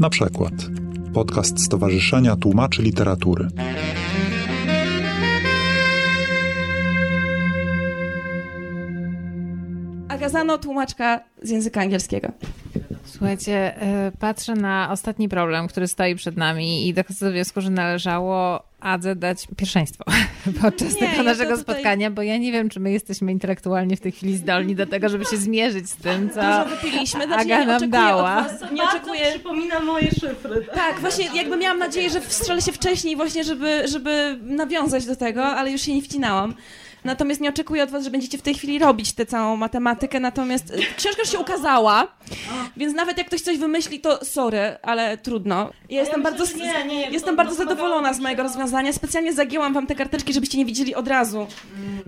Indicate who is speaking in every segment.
Speaker 1: Na przykład podcast Stowarzyszenia Tłumaczy Literatury.
Speaker 2: Agazano, tłumaczka z języka angielskiego.
Speaker 3: Słuchajcie, e, patrzę na ostatni problem, który stoi przed nami i dochodzę do wniosku, że należało Adze dać pierwszeństwo podczas
Speaker 2: Nie,
Speaker 3: tego naszego
Speaker 2: tutaj-
Speaker 3: spotkania, bo ja nie wiem, czy my jesteśmy intelektualnie w tej chwili zdolni do tego, żeby się zmierzyć z tym, co
Speaker 2: Dużo wypiliśmy, znaczy
Speaker 3: Aga nam
Speaker 2: oczekuję
Speaker 3: dała.
Speaker 2: od was, nie oczekuję...
Speaker 4: przypomina moje szyfry.
Speaker 2: Tak, właśnie jakby miałam nadzieję, że wstrzelę się wcześniej właśnie, żeby, żeby nawiązać do tego, ale już się nie wcinałam. Natomiast nie oczekuję od was, że będziecie w tej chwili robić tę całą matematykę, natomiast e, książka już się ukazała, więc nawet jak ktoś coś wymyśli, to sorry, ale trudno. Ja jestem bardzo,
Speaker 4: myślę, że nie, nie,
Speaker 2: jestem
Speaker 4: to-
Speaker 2: bardzo
Speaker 4: to
Speaker 2: zadowolona z mojego rozwiązania. Specjalnie zagięłam wam te karteczki, żebyście nie widzieli od razu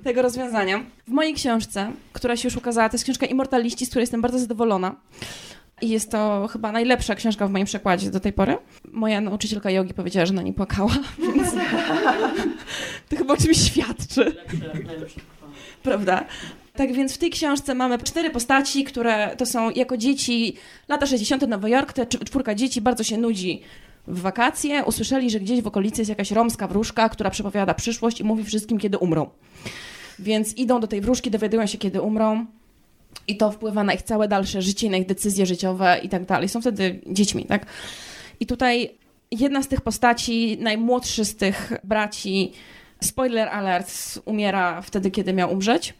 Speaker 2: tego rozwiązania. W mojej książce, która się już ukazała, to jest książka Immortaliści, z której jestem bardzo zadowolona. I jest to chyba najlepsza książka w moim przekładzie do tej pory. Moja nauczycielka jogi powiedziała, że na niej płakała, więc to chyba o czymś świadczy. Prawda? Tak więc w tej książce mamy cztery postaci, które to są jako dzieci lata 60. Nowy Jork, te cz- czwórka dzieci bardzo się nudzi w wakacje, usłyszeli, że gdzieś w okolicy jest jakaś romska wróżka, która przepowiada przyszłość i mówi wszystkim, kiedy umrą. Więc idą do tej wróżki, dowiadują się, kiedy umrą i to wpływa na ich całe dalsze życie, na ich decyzje życiowe i tak dalej. Są wtedy dziećmi, tak? I tutaj jedna z tych postaci, najmłodszy z tych braci, spoiler alert, umiera wtedy, kiedy miał umrzeć.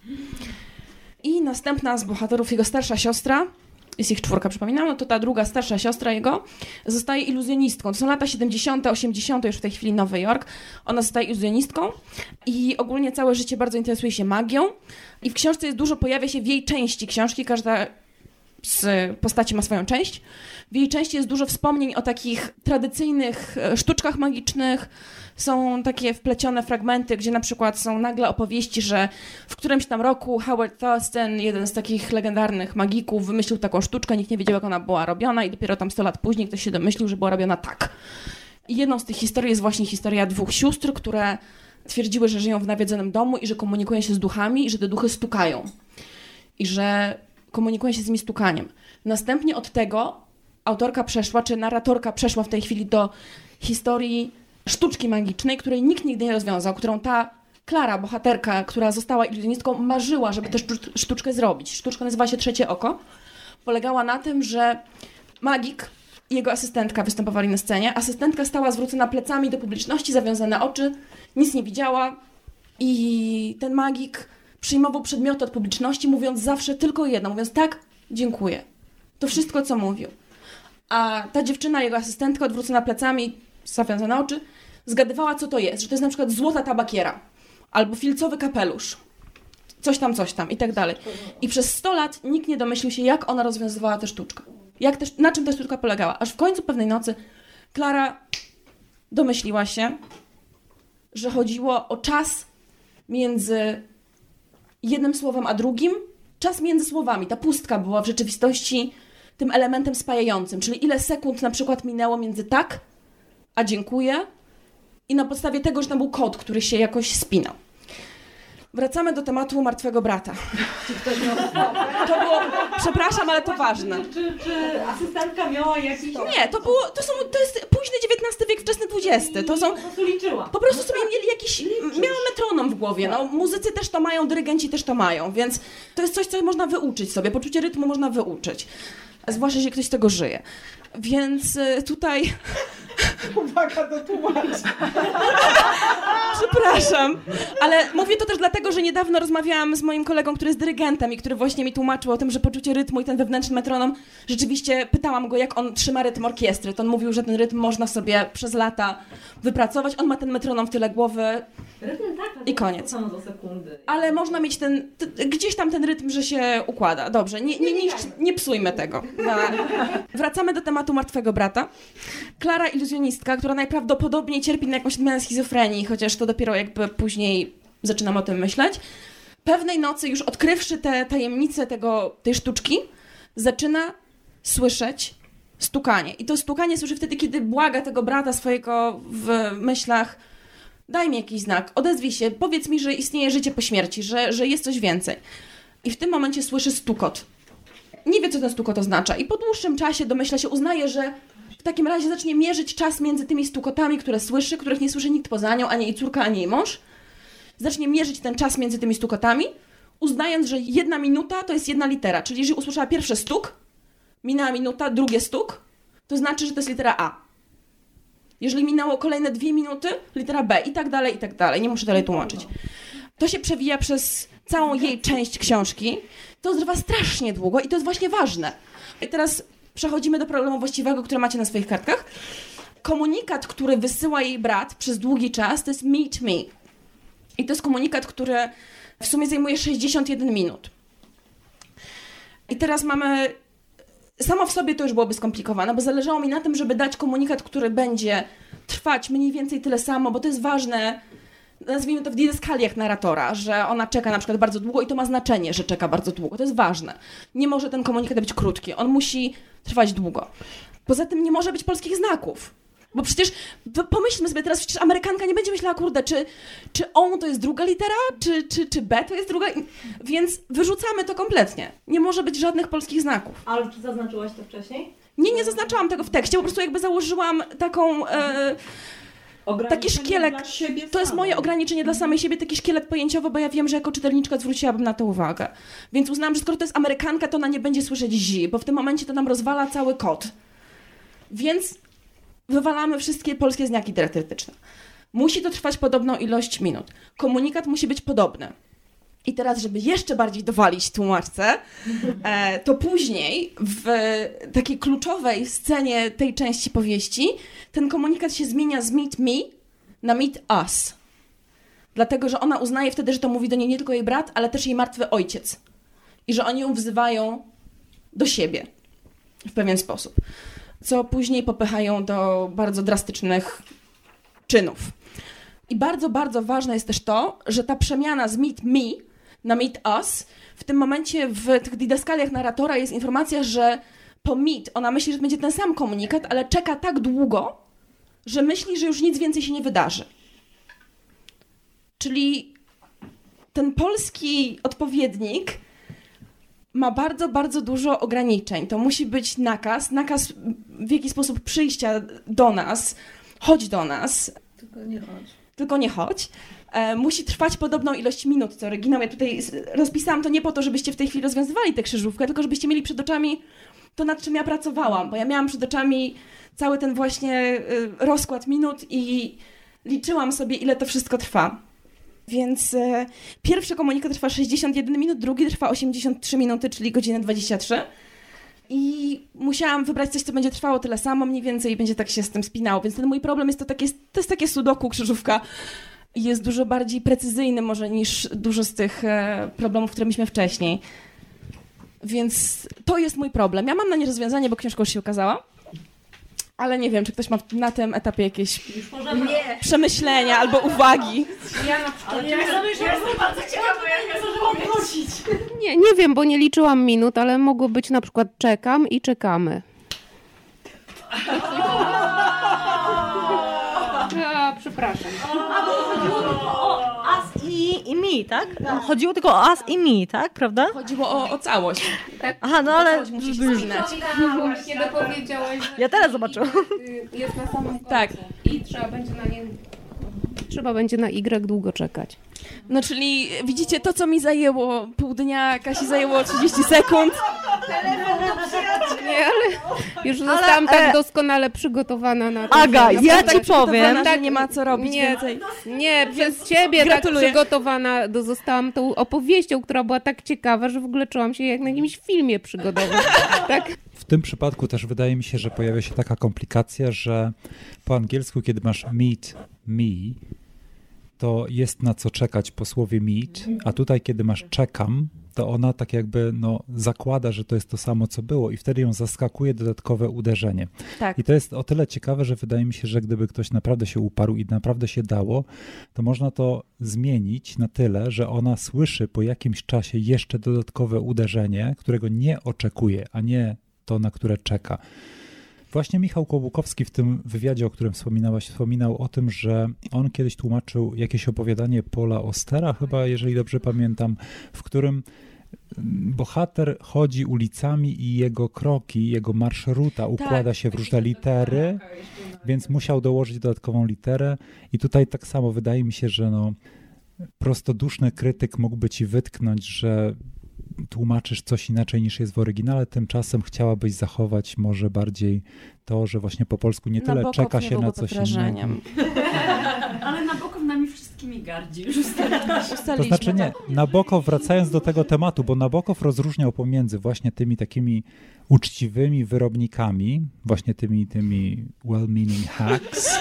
Speaker 2: I następna z bohaterów, jego starsza siostra, jest ich czwórka, przypominam, no to ta druga starsza siostra jego zostaje iluzjonistką. To są lata 70., 80., już w tej chwili Nowy Jork. Ona zostaje iluzjonistką i ogólnie całe życie bardzo interesuje się magią. I w książce jest dużo, pojawia się w jej części książki, każda z postaci ma swoją część. W jej części jest dużo wspomnień o takich tradycyjnych e, sztuczkach magicznych. Są takie wplecione fragmenty, gdzie na przykład są nagle opowieści, że w którymś tam roku Howard Thurston, jeden z takich legendarnych magików, wymyślił taką sztuczkę, nikt nie wiedział, jak ona była robiona i dopiero tam 100 lat później ktoś się domyślił, że była robiona tak. I jedną z tych historii jest właśnie historia dwóch sióstr, które twierdziły, że żyją w nawiedzonym domu i że komunikują się z duchami i że te duchy stukają. I że komunikują się z nimi stukaniem. Następnie od tego autorka przeszła, czy narratorka przeszła w tej chwili do historii sztuczki magicznej, której nikt nigdy nie rozwiązał, którą ta Klara, bohaterka, która została iluzjonistką, marzyła, żeby tę sztu- sztuczkę zrobić. Sztuczka nazywa się Trzecie Oko. Polegała na tym, że magik i jego asystentka występowali na scenie. Asystentka stała zwrócona plecami do publiczności, zawiązane oczy, nic nie widziała i ten magik przyjmował przedmioty od publiczności, mówiąc zawsze tylko jedno, mówiąc tak, dziękuję. To wszystko, co mówił. A ta dziewczyna, jego asystentka, odwrócona plecami, zawiązane oczy, zgadywała, co to jest, że to jest na przykład złota tabakiera albo filcowy kapelusz. Coś tam, coś tam i tak dalej. I przez 100 lat nikt nie domyślił się, jak ona rozwiązywała tę sztuczkę. Jak też, na czym ta sztuczka polegała. Aż w końcu pewnej nocy Klara domyśliła się, że chodziło o czas między jednym słowem a drugim, czas między słowami. Ta pustka była w rzeczywistości tym elementem spajającym, czyli ile sekund na przykład minęło między tak, a dziękuję i na podstawie tego, że tam był kod, który się jakoś spinał. Wracamy do tematu martwego brata. To było, przepraszam, ale to ważne.
Speaker 4: Czy, czy asystentka miała jakiś...
Speaker 2: Nie, to było, to są, to jest późny XIX wiek, wczesny XX. To są,
Speaker 4: Po prostu liczyła.
Speaker 2: po prostu sobie mieli jakiś, miała metronom w głowie, no muzycy też to mają, dyrygenci też to mają, więc to jest coś, co można wyuczyć sobie, poczucie rytmu można wyuczyć, zwłaszcza, jeśli ktoś z tego żyje. Więc y, tutaj...
Speaker 4: Uwaga do tłumacza.
Speaker 2: Przepraszam, ale mówię to też dlatego, że niedawno rozmawiałam z moim kolegą, który jest dyrygentem i który właśnie mi tłumaczył o tym, że poczucie rytmu i ten wewnętrzny metronom, rzeczywiście pytałam go, jak on trzyma rytm orkiestry. To on mówił, że ten rytm można sobie przez lata wypracować. On ma ten metronom w tyle głowy,
Speaker 4: Rytm tak,
Speaker 2: I koniec. Ale można mieć ten, gdzieś tam ten rytm, że się układa. Dobrze, nie, nie, nie, nie psujmy tego. Wracamy do tematu martwego brata. Klara iluzjonistka, która najprawdopodobniej cierpi na jakąś odmianę schizofrenii, chociaż to dopiero jakby później zaczynam o tym myśleć. Pewnej nocy, już odkrywszy te tajemnice tego, tej sztuczki, zaczyna słyszeć stukanie. I to stukanie słyszy wtedy, kiedy błaga tego brata swojego w myślach daj mi jakiś znak, odezwij się, powiedz mi, że istnieje życie po śmierci, że, że jest coś więcej. I w tym momencie słyszy stukot. Nie wie, co ten stukot oznacza. I po dłuższym czasie domyśla się, uznaje, że W takim razie zacznie mierzyć czas między tymi stukotami, które słyszy, których nie słyszy nikt poza nią, ani jej córka, ani jej mąż. Zacznie mierzyć ten czas między tymi stukotami, uznając, że jedna minuta to jest jedna litera. Czyli jeżeli usłyszała pierwszy stuk, minęła minuta, drugi stuk, to znaczy, że to jest litera A. Jeżeli minęło kolejne dwie minuty, litera B i tak dalej, i tak dalej. Nie muszę dalej tłumaczyć. To się przewija przez całą jej część książki. To trwa strasznie długo i to jest właśnie ważne. I teraz przechodzimy do problemu właściwego, który macie na swoich kartkach. Komunikat, który wysyła jej brat przez długi czas, to jest meet me. I to jest komunikat, który w sumie zajmuje 61 minut. I teraz mamy. Samo w sobie to już byłoby skomplikowane, bo zależało mi na tym, żeby dać komunikat, który będzie trwać mniej więcej tyle samo, bo to jest ważne. Nazwijmy to w didaskaliach narratora, że ona czeka na przykład bardzo długo i to ma znaczenie, że czeka bardzo długo. To jest ważne. Nie może ten komunikat być krótki, on musi trwać długo. Poza tym nie może być polskich znaków. Bo przecież pomyślmy sobie teraz, przecież Amerykanka nie będzie myślała, kurde, czy, czy on to jest druga litera, czy, czy, czy B to jest druga. Więc wyrzucamy to kompletnie. Nie może być żadnych polskich znaków.
Speaker 4: Ale czy zaznaczyłaś to wcześniej?
Speaker 2: Nie, nie zaznaczałam tego w tekście, po prostu jakby założyłam taką. E, taki szkielet. To jest moje ograniczenie dla samej siebie, taki szkielet pojęciowy, bo ja wiem, że jako czytelniczka zwróciłabym na to uwagę. Więc uznałam, że skoro to jest Amerykanka, to ona nie będzie słyszeć zi, bo w tym momencie to nam rozwala cały kod. Więc wywalamy wszystkie polskie znaki diakrytyczne. Musi to trwać podobną ilość minut. Komunikat musi być podobny. I teraz, żeby jeszcze bardziej dowalić tłumaczce, e, to później w takiej kluczowej scenie tej części powieści ten komunikat się zmienia z meet me na meet us. Dlatego, że ona uznaje wtedy, że to mówi do niej nie tylko jej brat, ale też jej martwy ojciec. I że oni ją wzywają do siebie w pewien sposób. Co później popychają do bardzo drastycznych czynów. I bardzo, bardzo ważne jest też to, że ta przemiana z meet me na meet us, w tym momencie w tych didaskaliach narratora jest informacja, że po meet ona myśli, że będzie ten sam komunikat, ale czeka tak długo, że myśli, że już nic więcej się nie wydarzy. Czyli ten polski odpowiednik ma bardzo, bardzo dużo ograniczeń. To musi być nakaz, nakaz w jaki sposób przyjścia do nas, chodź do nas,
Speaker 4: Tylko nie chodź.
Speaker 2: tylko nie chodź. E, musi trwać podobną ilość minut, co oryginał. Ja tutaj rozpisałam to nie po to, żebyście w tej chwili rozwiązywali tę krzyżówkę, tylko żebyście mieli przed oczami to, nad czym ja pracowałam, bo ja miałam przed oczami cały ten właśnie y, rozkład minut i liczyłam sobie, ile to wszystko trwa. Więc e, pierwszy komunikat trwa 61 minut, drugi trwa 83 minuty, czyli godzinę 23. I musiałam wybrać coś, co będzie trwało tyle samo mniej więcej i będzie tak się z tym spinało. Więc ten mój problem jest to takie, to jest takie sudoku krzyżówka. Jest dużo bardziej precyzyjny może niż dużo z tych e, problemów, które mieliśmy wcześniej. Więc to jest mój problem. Ja mam na nie rozwiązanie, bo książka już się ukazała. Ale nie wiem, czy ktoś ma na tym etapie jakieś.
Speaker 4: Nie.
Speaker 2: przemyślenia albo uwagi.
Speaker 3: Ja na przykład
Speaker 4: ja jestem bardzo ciekawa, jak ja podnosić.
Speaker 5: Nie, nie wiem, bo nie liczyłam minut, ale mogło być na przykład czekam i czekamy.
Speaker 3: Przepraszam.
Speaker 4: O as i, i mi, tak? Chodziło tylko o as i mi, tak? Prawda?
Speaker 2: Chodziło o, o całość.
Speaker 4: Aha, no ale...
Speaker 2: Całość musi się spinać.
Speaker 3: Kiedy powiedziałeś, że
Speaker 4: Ja teraz zobaczyłam.
Speaker 3: jest na samym końcu
Speaker 2: Tak.
Speaker 3: i trzeba będzie na nie...
Speaker 5: Trzeba będzie na Y długo czekać.
Speaker 2: No czyli widzicie, to co mi zajęło pół dnia, Kasi zajęło 30 sekund.
Speaker 5: Nie, ale już zostałam tak
Speaker 4: e-
Speaker 5: doskonale przygotowana na to.
Speaker 4: Aga,
Speaker 5: że-
Speaker 4: ja
Speaker 2: tak
Speaker 4: ci powiem.
Speaker 2: przygotowana, że
Speaker 5: Tak,
Speaker 2: nie ma co robić
Speaker 5: nie,
Speaker 2: więcej.
Speaker 5: Nie, przez ciebie
Speaker 2: Gratuluję.
Speaker 5: tak przygotowana do, zostałam tą opowieścią, która była tak ciekawa, że w ogóle czułam się jak na jakimś filmie przygodowym. tak?
Speaker 1: W tym przypadku też wydaje mi się, że pojawia się taka komplikacja, że po angielsku, kiedy masz meet me, to jest na co czekać po słowie meet, a tutaj, kiedy masz czekam, to ona tak jakby no, zakłada, że to jest to samo, co było i wtedy ją zaskakuje dodatkowe uderzenie.
Speaker 2: Tak.
Speaker 1: I to jest o tyle ciekawe, że wydaje mi się, że gdyby ktoś naprawdę się uparł i naprawdę się dało, to można to zmienić na tyle, że ona słyszy po jakimś czasie jeszcze dodatkowe uderzenie, którego nie oczekuje, a nie to, na które czeka. Właśnie Michał Kłobukowski w tym wywiadzie, o którym wspominałaś, wspominał o tym, że on kiedyś tłumaczył jakieś opowiadanie Paula Ostera, chyba, jeżeli dobrze pamiętam, w którym bohater chodzi ulicami i jego kroki, jego marszruta układa
Speaker 2: Tak.
Speaker 1: się w różne litery, więc musiał dołożyć dodatkową literę i tutaj tak samo wydaje mi się, że no, prostoduszny krytyk mógłby ci wytknąć, że tłumaczysz coś inaczej niż jest w oryginale, tymczasem chciałabyś zachować może bardziej to, że właśnie po polsku nie tyle
Speaker 2: Nabokow
Speaker 1: czeka się na coś innego.
Speaker 6: Ale Nabokov nami wszystkimi gardzi. Już ustaliliśmy.
Speaker 1: To znaczy nie,
Speaker 2: tak.
Speaker 1: Nabokow, wracając do tego tematu, bo Nabokow rozróżniał pomiędzy właśnie tymi takimi uczciwymi wyrobnikami, właśnie tymi, tymi well-meaning hacks,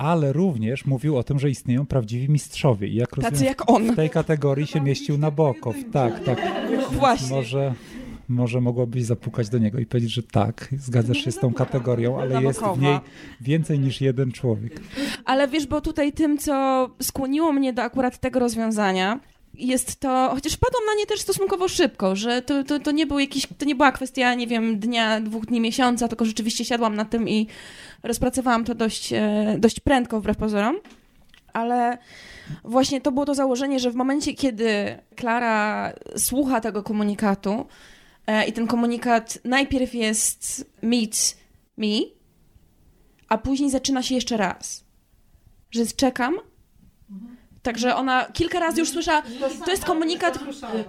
Speaker 1: ale również mówił o tym, że istnieją prawdziwi mistrzowie. I jak
Speaker 2: Tacy
Speaker 1: rozumiem,
Speaker 2: jak on.
Speaker 1: w tej kategorii się mieścił Nabokow. Tak, tak.
Speaker 2: Właśnie.
Speaker 1: Może, może mogłabyś zapukać do niego i powiedzieć, że tak, zgadzasz się z tą kategorią, ale jest w niej więcej niż jeden człowiek.
Speaker 2: Ale wiesz, bo tutaj tym, co skłoniło mnie do akurat tego rozwiązania, jest to, chociaż wpadłam na nie też stosunkowo szybko, że to, to, to nie był jakiś, to nie była kwestia, nie wiem, dnia, dwóch dni, miesiąca, tylko rzeczywiście siadłam nad tym i rozpracowałam to dość, e, dość prędko, wbrew pozorom. Ale właśnie to było to założenie, że w momencie, kiedy Klara słucha tego komunikatu e, i ten komunikat najpierw jest meet me, a później zaczyna się jeszcze raz. Że czekam. Także ona kilka razy już słyszała. To jest komunikat,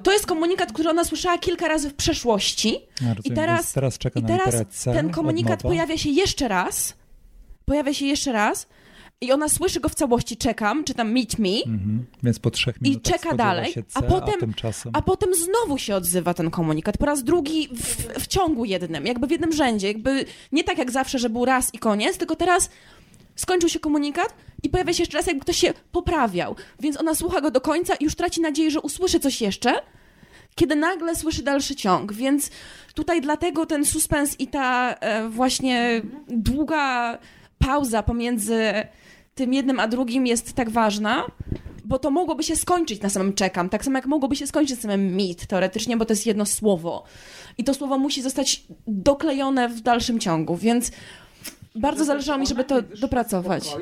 Speaker 2: to jest komunikat, który ona słyszała kilka razy w przeszłości.
Speaker 1: Ja rozumiem,
Speaker 2: teraz-
Speaker 1: teraz czeka
Speaker 2: I
Speaker 1: na
Speaker 2: teraz ten komunikat pojawia się jeszcze raz. Pojawia się jeszcze raz. I ona słyszy go w całości, czekam, czy tam meet me,
Speaker 1: Mhm. Więc po trzech minutach
Speaker 2: czeka
Speaker 1: spodziewa
Speaker 2: dalej,
Speaker 1: C,
Speaker 2: a potem-
Speaker 1: tymczasem...
Speaker 2: a potem znowu się odzywa ten komunikat. Po raz drugi w, w ciągu jednym, jakby w jednym rzędzie. Jakby nie tak jak zawsze, że był raz i koniec, tylko teraz skończył się komunikat i pojawia się jeszcze raz, jakby ktoś się poprawiał. Więc ona słucha go do końca i już traci nadzieję, że usłyszy coś jeszcze, kiedy nagle słyszy dalszy ciąg. Więc tutaj dlatego ten suspens i ta e, właśnie długa pauza pomiędzy tym jednym a drugim jest tak ważna, bo to mogłoby się skończyć na samym czekam, tak samo jak mogłoby się skończyć na samym meet teoretycznie, bo to jest jedno słowo. I to słowo musi zostać doklejone w dalszym ciągu, więc bardzo zależało mi, żeby to dopracować.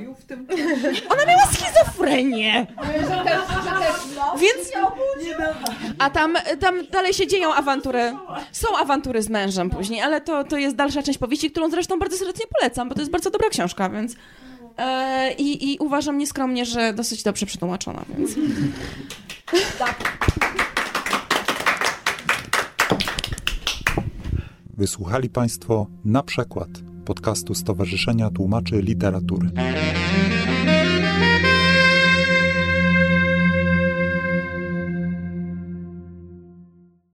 Speaker 2: Ona miała schizofrenię! Więc... A tam, tam dalej się dzieją awantury. Są awantury z mężem później, ale to, to jest dalsza część powieści, którą zresztą bardzo serdecznie polecam, bo to jest bardzo dobra książka, więc... E, i, I uważam nieskromnie, że dosyć dobrze przetłumaczona, więc...
Speaker 7: Wysłuchali Państwo na przykład podcastu Stowarzyszenia Tłumaczy Literatury.